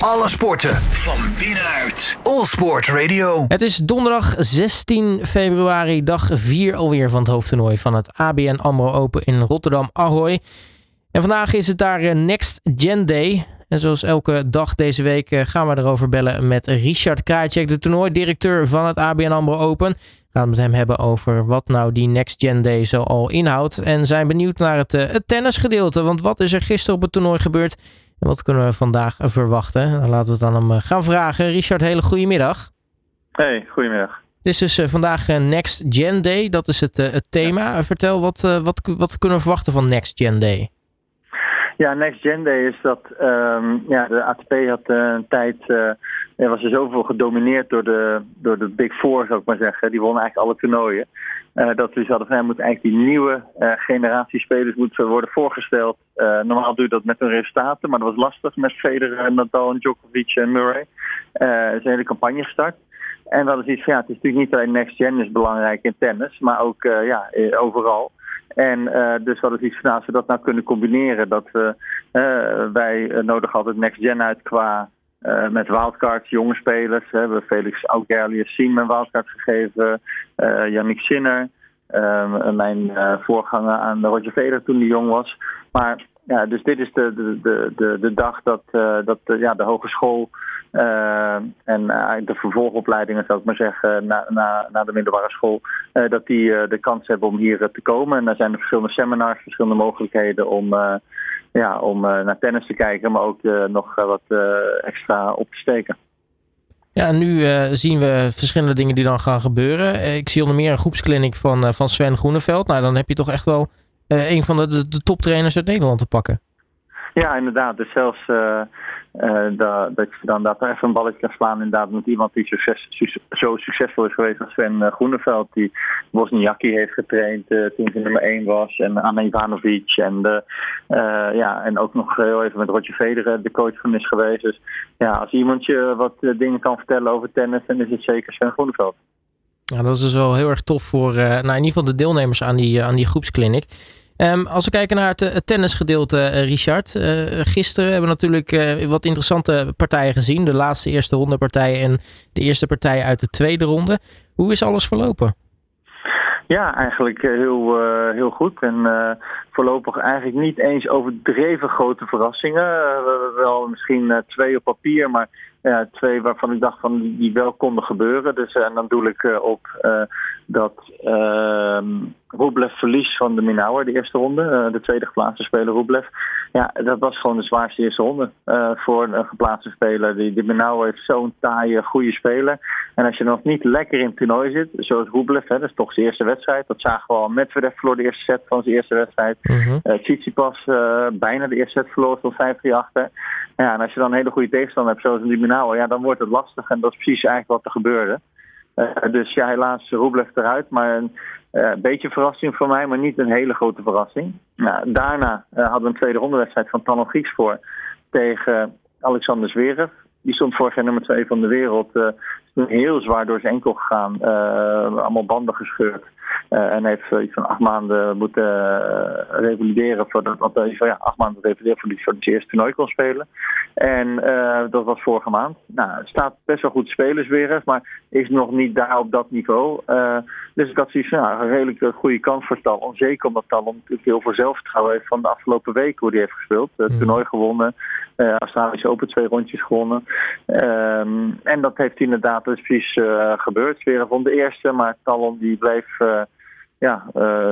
Alle sporten van binnenuit. All Sport Radio. Het is donderdag 16 februari, dag 4 alweer van het hoofdtoernooi van het ABN AMRO Open in Rotterdam Ahoy. En vandaag is het daar eh, Next Gen Day. En zoals elke dag deze week eh, gaan we erover bellen met Richard Krajcek, de toernooidirecteur van het ABN AMRO Open. We gaan het met hem hebben over wat nou die Next Gen Day zo al inhoudt. En zijn benieuwd naar het, eh, het tennisgedeelte. Want wat is er gisteren op het toernooi gebeurd? En wat kunnen we vandaag verwachten? Dan laten we het aan hem gaan vragen. Richard, hele goede middag. Hey, goedemiddag. Het is dus vandaag Next Gen Day. Dat is het, het thema. Vertel, wat, wat, wat kunnen we verwachten van Next Gen Day? Ja, Next Gen Day is dat um, ja, de ATP had een tijd. Uh, er was er zoveel gedomineerd door de, door de Big Four, zou ik maar zeggen. Die wonnen eigenlijk alle toernooien. Uh, dat we hadden van ja, moeten eigenlijk die nieuwe generatie spelers moeten worden voorgesteld. normaal doe je dat met hun resultaten, maar dat was lastig met Federer, Nadal, Djokovic en Murray. Er is een hele campagne gestart. En dat is iets van ja, het is natuurlijk niet alleen Next Gen is belangrijk in tennis, maar ook ja, overal. En uh, dus wat is iets van, nou, als we dat nou kunnen combineren, dat we, uh, wij nodig altijd next gen uit qua uh, met wildcards, jonge spelers. We hebben Felix Auger-Aliassime een wildcard gegeven, Yannick Sinner, mijn voorganger aan Roger Federer toen hij jong was. Maar ja, dus dit is de, de, de, de, de dag dat, dat ja, de hogeschool uh, en uh, de vervolgopleidingen, zou ik maar zeggen, na, na, na de middelbare school, uh, dat die de kans hebben om hier te komen. En daar zijn er verschillende seminars, verschillende mogelijkheden om, ja, om naar tennis te kijken, maar ook nog wat extra op te steken. Ja, nu zien we verschillende dingen die dan gaan gebeuren. ik zie onder meer een groepskliniek van, van Sven Groeneveld. Nou, dan heb je toch echt wel een van de, de toptrainers uit Nederland te pakken. Ja, inderdaad. Dus zelfs uh, uh, dat, dat je dan daar even een balletje kan slaan inderdaad met iemand die succes, zo succesvol is geweest als Sven uh, Groeneveld. Die Bosniaki heeft getraind toen hij nummer 1 was. En Anna Ivanovic. En, ja, en ook nog heel even met Roger Federer de coach van is geweest. Dus ja, als iemand je wat dingen kan vertellen over tennis, dan is het zeker Sven Groeneveld. Ja, dat is dus wel heel erg tof voor nou, in ieder geval de deelnemers aan die, aan die groepskliniek. Um, als we kijken naar het, het tennisgedeelte, uh, Richard. Uh, gisteren hebben we natuurlijk uh, wat interessante partijen gezien. De laatste eerste ronde partijen en de eerste partij uit de tweede ronde. Hoe is alles verlopen? Ja, eigenlijk heel, heel goed. En voorlopig eigenlijk niet eens overdreven grote verrassingen. wel misschien twee op papier, maar ja, twee waarvan ik dacht van die wel konden gebeuren. Dus en dan doe ik op dat uh, Rublev verlies van de Minauer, de eerste ronde. De tweede geplaatste speler Rublev. Ja, dat was gewoon de zwaarste eerste ronde voor een geplaatste speler. Die, die Minauer heeft zo'n taaie, goede speler. En als je nog niet lekker in het toernooi zit, zoals Rublev, hè, dat is toch zijn eerste wedstrijd. Dat zagen we al. Medvedev verloor de eerste set van zijn eerste wedstrijd. Uh, Tsitsipas bijna de eerste set verloor, tot 5-3 achter. Ja, en als je dan een hele goede tegenstander hebt, zoals die Minauer, ja, dan wordt het lastig. En dat is precies eigenlijk wat er gebeurde. Uh, dus ja, helaas Rublev eruit. Maar een uh, beetje verrassing voor mij, maar niet een hele grote verrassing. Nou, daarna uh, hadden we een tweede rondewedstrijd van Tano Grieks voor tegen Alexander Zverev. Die stond vorig jaar nummer 2 van de wereld. is toen heel zwaar door zijn enkel gegaan. allemaal banden gescheurd. Uh, en heeft iets van acht maanden moeten revalideren. Voordat, ja, acht maanden revalideren voordat hij voor het eerste toernooi kon spelen. En dat was vorige maand. Nou, staat best wel goed spelers weer, maar is nog niet daar op dat niveau. dus ik had zoiets van ja, een redelijk goede kans voor Talon. Zeker omdat Talon natuurlijk heel veel zelfvertrouwen heeft van de afgelopen weken hoe hij heeft gespeeld. Het mm. toernooi gewonnen. Uh, Australische Open twee rondjes gewonnen. Um, en dat heeft inderdaad dus precies uh, gebeurd. Weer van de eerste, maar Talon die bleef uh, ja,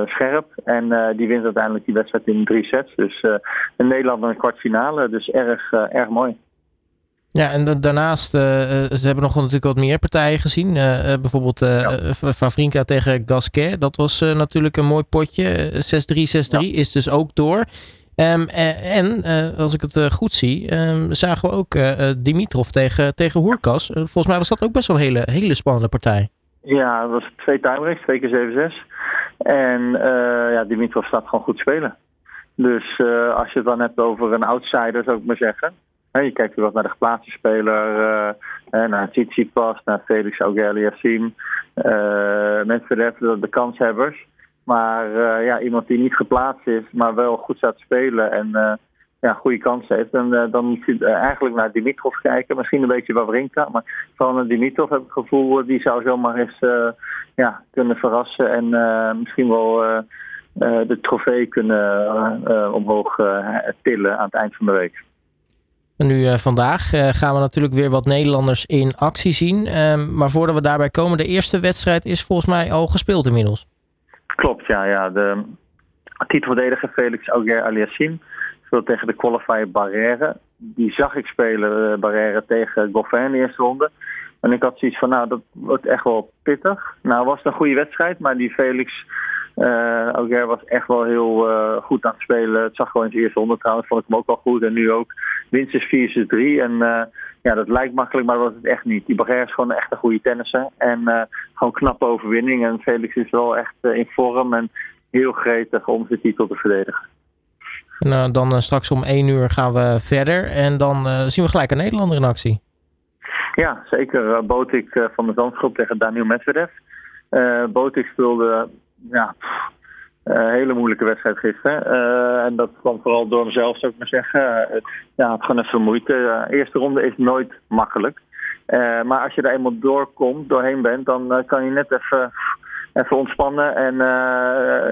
scherp. En die wint uiteindelijk die wedstrijd in drie sets. Dus in Nederland een kwartfinale. Dus erg, erg mooi. Ja, en daarnaast, ze hebben nog natuurlijk wat meer partijen gezien. Bijvoorbeeld uh, Favrinka tegen Gasquet. Dat was natuurlijk een mooi potje. 6-3, 6-3 ja. is dus ook door. Um, en als ik het goed zie, um, zagen we ook Dimitrov tegen, tegen Hoerkas. volgens mij was dat ook best wel een hele, hele spannende partij. Ja, dat was twee tiebreaks, twee keer 7-6. En ja, Dimitrov staat gewoon goed spelen. Dus als je het dan hebt over een outsider, zou ik maar zeggen. je kijkt weer wat naar de geplaatste speler, naar Tsitsipas, naar Felix Auger-Aliassime, uh, Medvedev, de kanshebbers. Maar uh, ja, iemand die niet geplaatst is, maar wel goed staat spelen en uh, ja, goede kans heeft. Dan moet je eigenlijk naar Dimitrov kijken. Misschien een beetje Wawrinka. Maar vooral naar Dimitrov heb ik het gevoel... die zou zomaar eens ja, kunnen verrassen. En misschien wel de trofee kunnen omhoog tillen aan het eind van de week. Nu vandaag gaan we natuurlijk weer wat Nederlanders in actie zien. Uh, maar voordat we daarbij komen, de eerste wedstrijd is volgens mij al gespeeld inmiddels. Klopt, ja. ja. De titelverdediger Felix Auger Aliassime speelt tegen de qualifier Barrère. Die zag ik spelen, uh, tegen Goffin in de eerste ronde. En ik had zoiets van, nou, dat wordt echt wel pittig. Nou, was een goede wedstrijd, maar die Felix uh, Auger was echt wel heel uh, goed aan het spelen. Het zag gewoon in zijn eerste ronde trouwens, vond ik hem ook wel goed. En nu ook winst is 4-3. En uh, ja, dat lijkt makkelijk, maar dat was het echt niet. Die Barrière is gewoon echt een goede tennisser. En gewoon knappe overwinning. En Felix is wel echt in vorm en heel gretig om zijn titel te verdedigen. En dan straks om 1 uur gaan we verder. En dan zien we gelijk een Nederlander in actie. Ja, zeker. Botik van de Zandgroep tegen Daniel Medvedev. Botik speelde ja, uh, hele moeilijke wedstrijd gisteren. Uh, en dat kwam vooral door mezelf, zou ik maar zeggen. Uh, ja, het gewoon even moeite. Eerste ronde is nooit makkelijk. maar als je er eenmaal doorkomt, doorheen bent, dan kan je net even, even ontspannen. En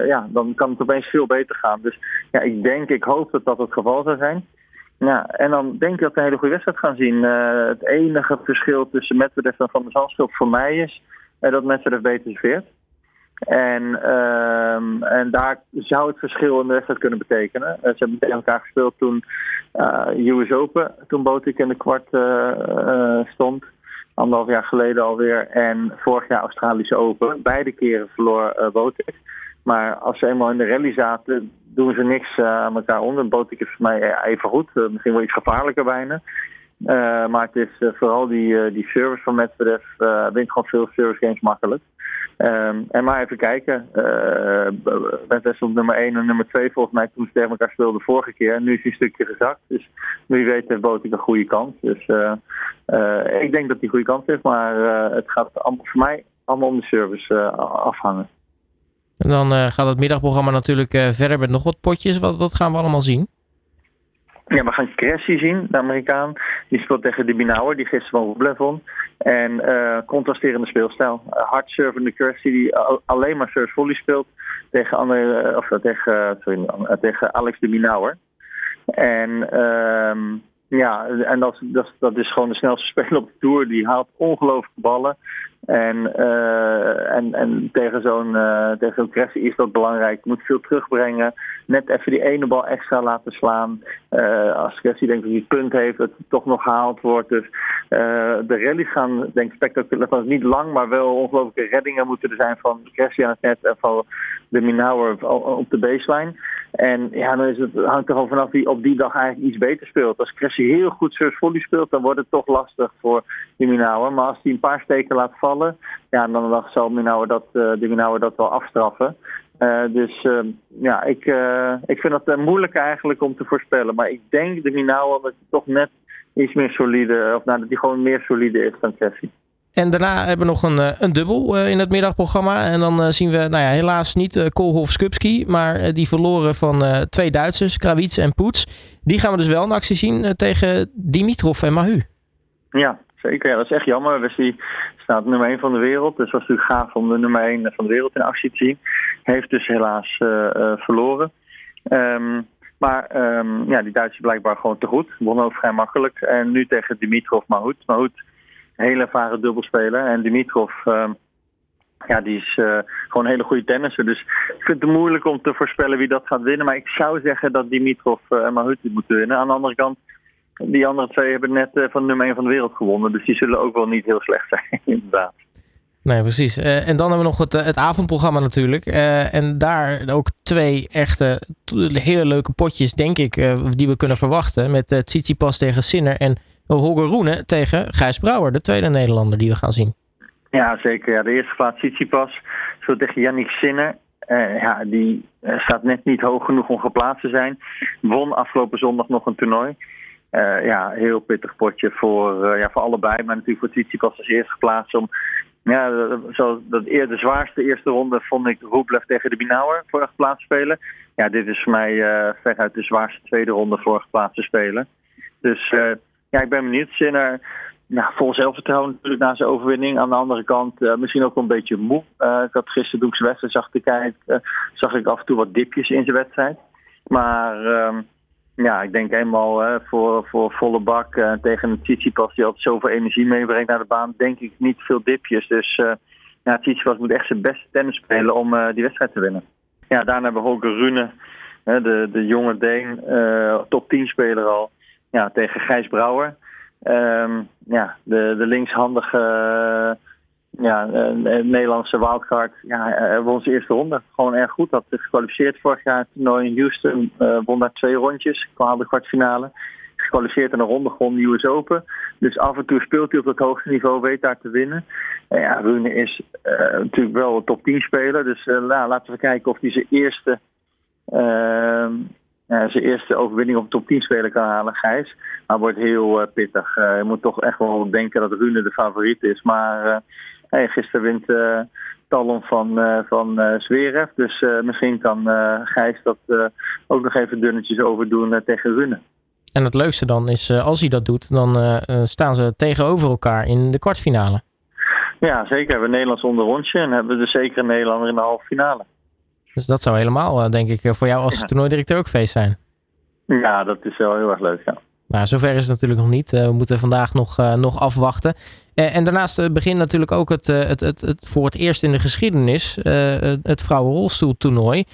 ja, dan kan het opeens veel beter gaan. Dus ja, ik denk, ik hoop dat dat het geval zou zijn. Ja, en dan denk ik dat we een hele goede wedstrijd gaan zien. het enige verschil tussen Medvedev en Van der Zandschulp voor mij is dat Medvedev beter serveert. En, um, en daar zou het verschil in de wedstrijd kunnen betekenen. Uh, ze hebben tegen elkaar gespeeld toen uh, US Open, toen Botik in de kwart uh, stond. Anderhalf jaar geleden alweer. En vorig jaar Australische Open. Beide keren verloor Botik. Maar als ze eenmaal in de rally zaten, doen ze niks aan elkaar onder. Botik is voor mij even goed. misschien wel iets gevaarlijker bijna. Uh, maar het is uh, vooral die, uh, die service van Medvedev. wint gewoon veel service games makkelijk. Um, en maar even kijken. Medvedev op nummer 1 en nummer 2 volgens mij toen ze tegen elkaar speelden vorige keer. En nu is hij een stukje gezakt. Dus wie weet heeft Botik een goede kans. Dus ik denk dat hij goede kans heeft. Maar het gaat voor mij allemaal om de service afhangen. En dan gaat het middagprogramma natuurlijk verder met nog wat potjes. Wat, wat gaan we allemaal zien? Ja, we gaan Cressy zien, de Amerikaan. Die speelt tegen de Binauer, die gisteren van Rublev won. En uh, contrasterende speelstijl. Uh, hard servende Cressy, die alleen maar service volley speelt. Tegen, andere, of, tegen, sorry, tegen Alex de Binauer. En um, ja, en dat, dat, dat is gewoon de snelste speler op de Tour. Die haalt ongelooflijke ballen. En, uh, en, en tegen zo'n uh, tegen zo'n is dat belangrijk. Je moet veel terugbrengen. Net even die ene bal extra laten slaan. Uh, als Cressy denkt dat hij punt heeft, dat het toch nog gehaald wordt. Dus de rallies gaan, denk ik, spectaculair. Niet lang, maar wel ongelooflijke reddingen moeten er zijn van Cressy aan het net en van de Minauer op de baseline. En ja, dan is het, hangt er gewoon vanaf wie op die dag eigenlijk iets beter speelt. Als Cressy heel goed surf volley speelt, dan wordt het toch lastig voor de Minauer. Maar als hij een paar steken laat vallen, ja, dan zal Minauer dat, uh, de Minauer dat wel afstraffen. Uh, dus uh, ja, ik, ik vind dat moeilijk eigenlijk om te voorspellen. Maar ik denk de Minauer dat hij toch net iets meer solide, of nou, dat hij gewoon meer solide is dan Cressy. En daarna hebben we nog een, eh, een dubbel eh, in het middagprogramma. En dan eh, zien we, nou ja, helaas niet Koolhof Skupski. Maar die verloren van twee Duitsers, Krawitz en Poets. Die gaan we dus wel in actie zien tegen Dimitrov en Mahu. Ja, zeker. Ja, dat is echt jammer. Wesley staat nummer 1 van de wereld. Dus was natuurlijk gaaf om de nummer 1 van de wereld in actie te zien. Heeft dus helaas verloren. Um, maar um, ja, die Duitsers blijkbaar gewoon te goed. Won ook vrij makkelijk. En nu tegen Dimitrov Mahut. Mahut hele ervaren dubbelspeler. En Dimitrov, uh, ja, die is uh, gewoon een hele goede tennisser. Dus ik vind het moeilijk om te voorspellen wie dat gaat winnen. Maar ik zou zeggen dat Dimitrov uh, en Mahut moeten winnen. Aan de andere kant, die andere twee hebben net uh, van nummer 1 van de wereld gewonnen. Dus die zullen ook wel niet heel slecht zijn, inderdaad. Nee, precies. en dan hebben we nog het, het avondprogramma natuurlijk. en daar ook twee echte hele leuke potjes, denk ik, die we kunnen verwachten. Met Tsitsipas tegen Sinner en Holger Roene tegen Gijs Brouwer, de tweede Nederlander die we gaan zien. Ja, zeker. Ja, de eerste plaats Tsitsipas zo tegen Yannick Sinner. Uh, ja, die uh, staat net niet hoog genoeg om geplaatst te zijn. Won afgelopen zondag nog een toernooi. Uh, ja, heel pittig potje voor, ja, voor allebei. Maar natuurlijk voor Tsitsipas als eerste geplaatst om ja, zoals dat eerder de zwaarste eerste ronde vond ik Roeplev tegen de Binauer vorige plaats spelen. Ja, dit is voor mij veruit de zwaarste tweede ronde vorige plaats te spelen. Dus ja, ik ben benieuwd. Sinner, nou, vol zelfvertrouwen natuurlijk na zijn overwinning. Aan de andere kant uh, misschien ook een beetje moe. ik had gisteren toen ik zijn wedstrijd zag te kijken, zag ik af en toe wat dipjes in zijn wedstrijd. Maar ehm, ja, ik denk eenmaal voor, voor volle bak tegen een Tsitsipas die altijd zoveel energie meebrengt naar de baan, denk ik niet veel dipjes. Dus ja, Tsitsipas moet echt zijn beste tennis spelen om die wedstrijd te winnen. Ja, daarna hebben we Holger Rune, de, de jonge Deen, top 10 speler al, ja, tegen Gijs Brouwer. Um, ja, de, de linkshandige ja, een eh, Nederlandse wildcard ja, won zijn eerste ronde. Gewoon erg goed. Had gekwalificeerd vorig jaar het toernooi in Houston. Won daar twee rondjes. Kwam de kwartfinale. Gekwalificeerd in een ronde gewoon de US Open. Dus af en toe speelt hij op het hoogste niveau. Weet daar te winnen. En ja, Rune is natuurlijk wel een top 10 speler. Dus nou, laten we kijken of hij zijn eerste... Ehm, zijn eerste overwinning op de top 10 speler kan halen, Gijs. Maar wordt heel pittig. je moet toch echt wel denken dat Rune de favoriet is. Maar Hey, gisteren wint Talon van, van Zverev. Dus misschien kan Gijs dat ook nog even dunnetjes overdoen tegen Rune. En het leukste dan is, als hij dat doet, dan staan ze tegenover elkaar in de kwartfinale. Ja, zeker. We hebben Nederlands onder rondje en hebben we dus zeker een Nederlander in de halve finale. Dus dat zou helemaal, denk ik, voor jou als ja. toernooidirecteur ook feest zijn. Ja, dat is wel heel erg leuk, ja. Maar zover is het natuurlijk nog niet. we moeten vandaag nog, nog afwachten. Eh, en daarnaast eh, begint natuurlijk ook het, eh, het, het, het, voor het eerst in de geschiedenis het vrouwenrolstoeltoernooi.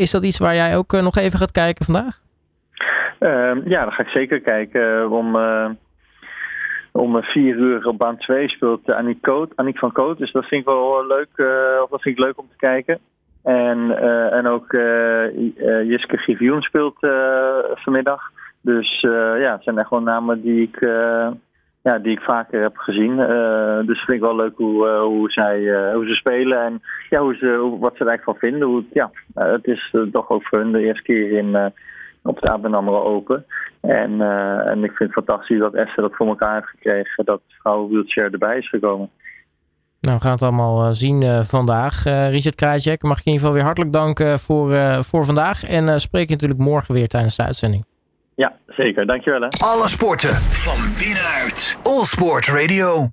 is dat iets waar jij ook nog even gaat kijken vandaag? Ehm, ja, dan ga ik zeker kijken. Om, om vier uur op baan 2 speelt Annick, Koot, Annick van Koot. Dus dat vind ik wel leuk, of dat vind ik leuk om te kijken. En, en ook Jiske Givioen speelt vanmiddag. Dus ja, het zijn echt gewoon namen die ik ja, die ik vaker heb gezien. Uh, dus vind ik wel leuk hoe, uh, hoe, zij, uh, hoe ze spelen en ja, hoe ze, wat ze er eigenlijk van vinden. Hoe, ja, het is toch ook voor hun de eerste keer in, op het ABN Open. En, en ik vind het fantastisch dat Esther dat voor elkaar heeft gekregen. Dat vrouw wheelchair erbij is gekomen. Nou, we gaan het allemaal zien vandaag. Richard Krajcek, mag ik in ieder geval weer hartelijk danken voor, voor vandaag. En spreek je natuurlijk morgen weer tijdens de uitzending. Ja, zeker. Dankjewel. Hè. Alle sporten van binnenuit. All Sport Radio.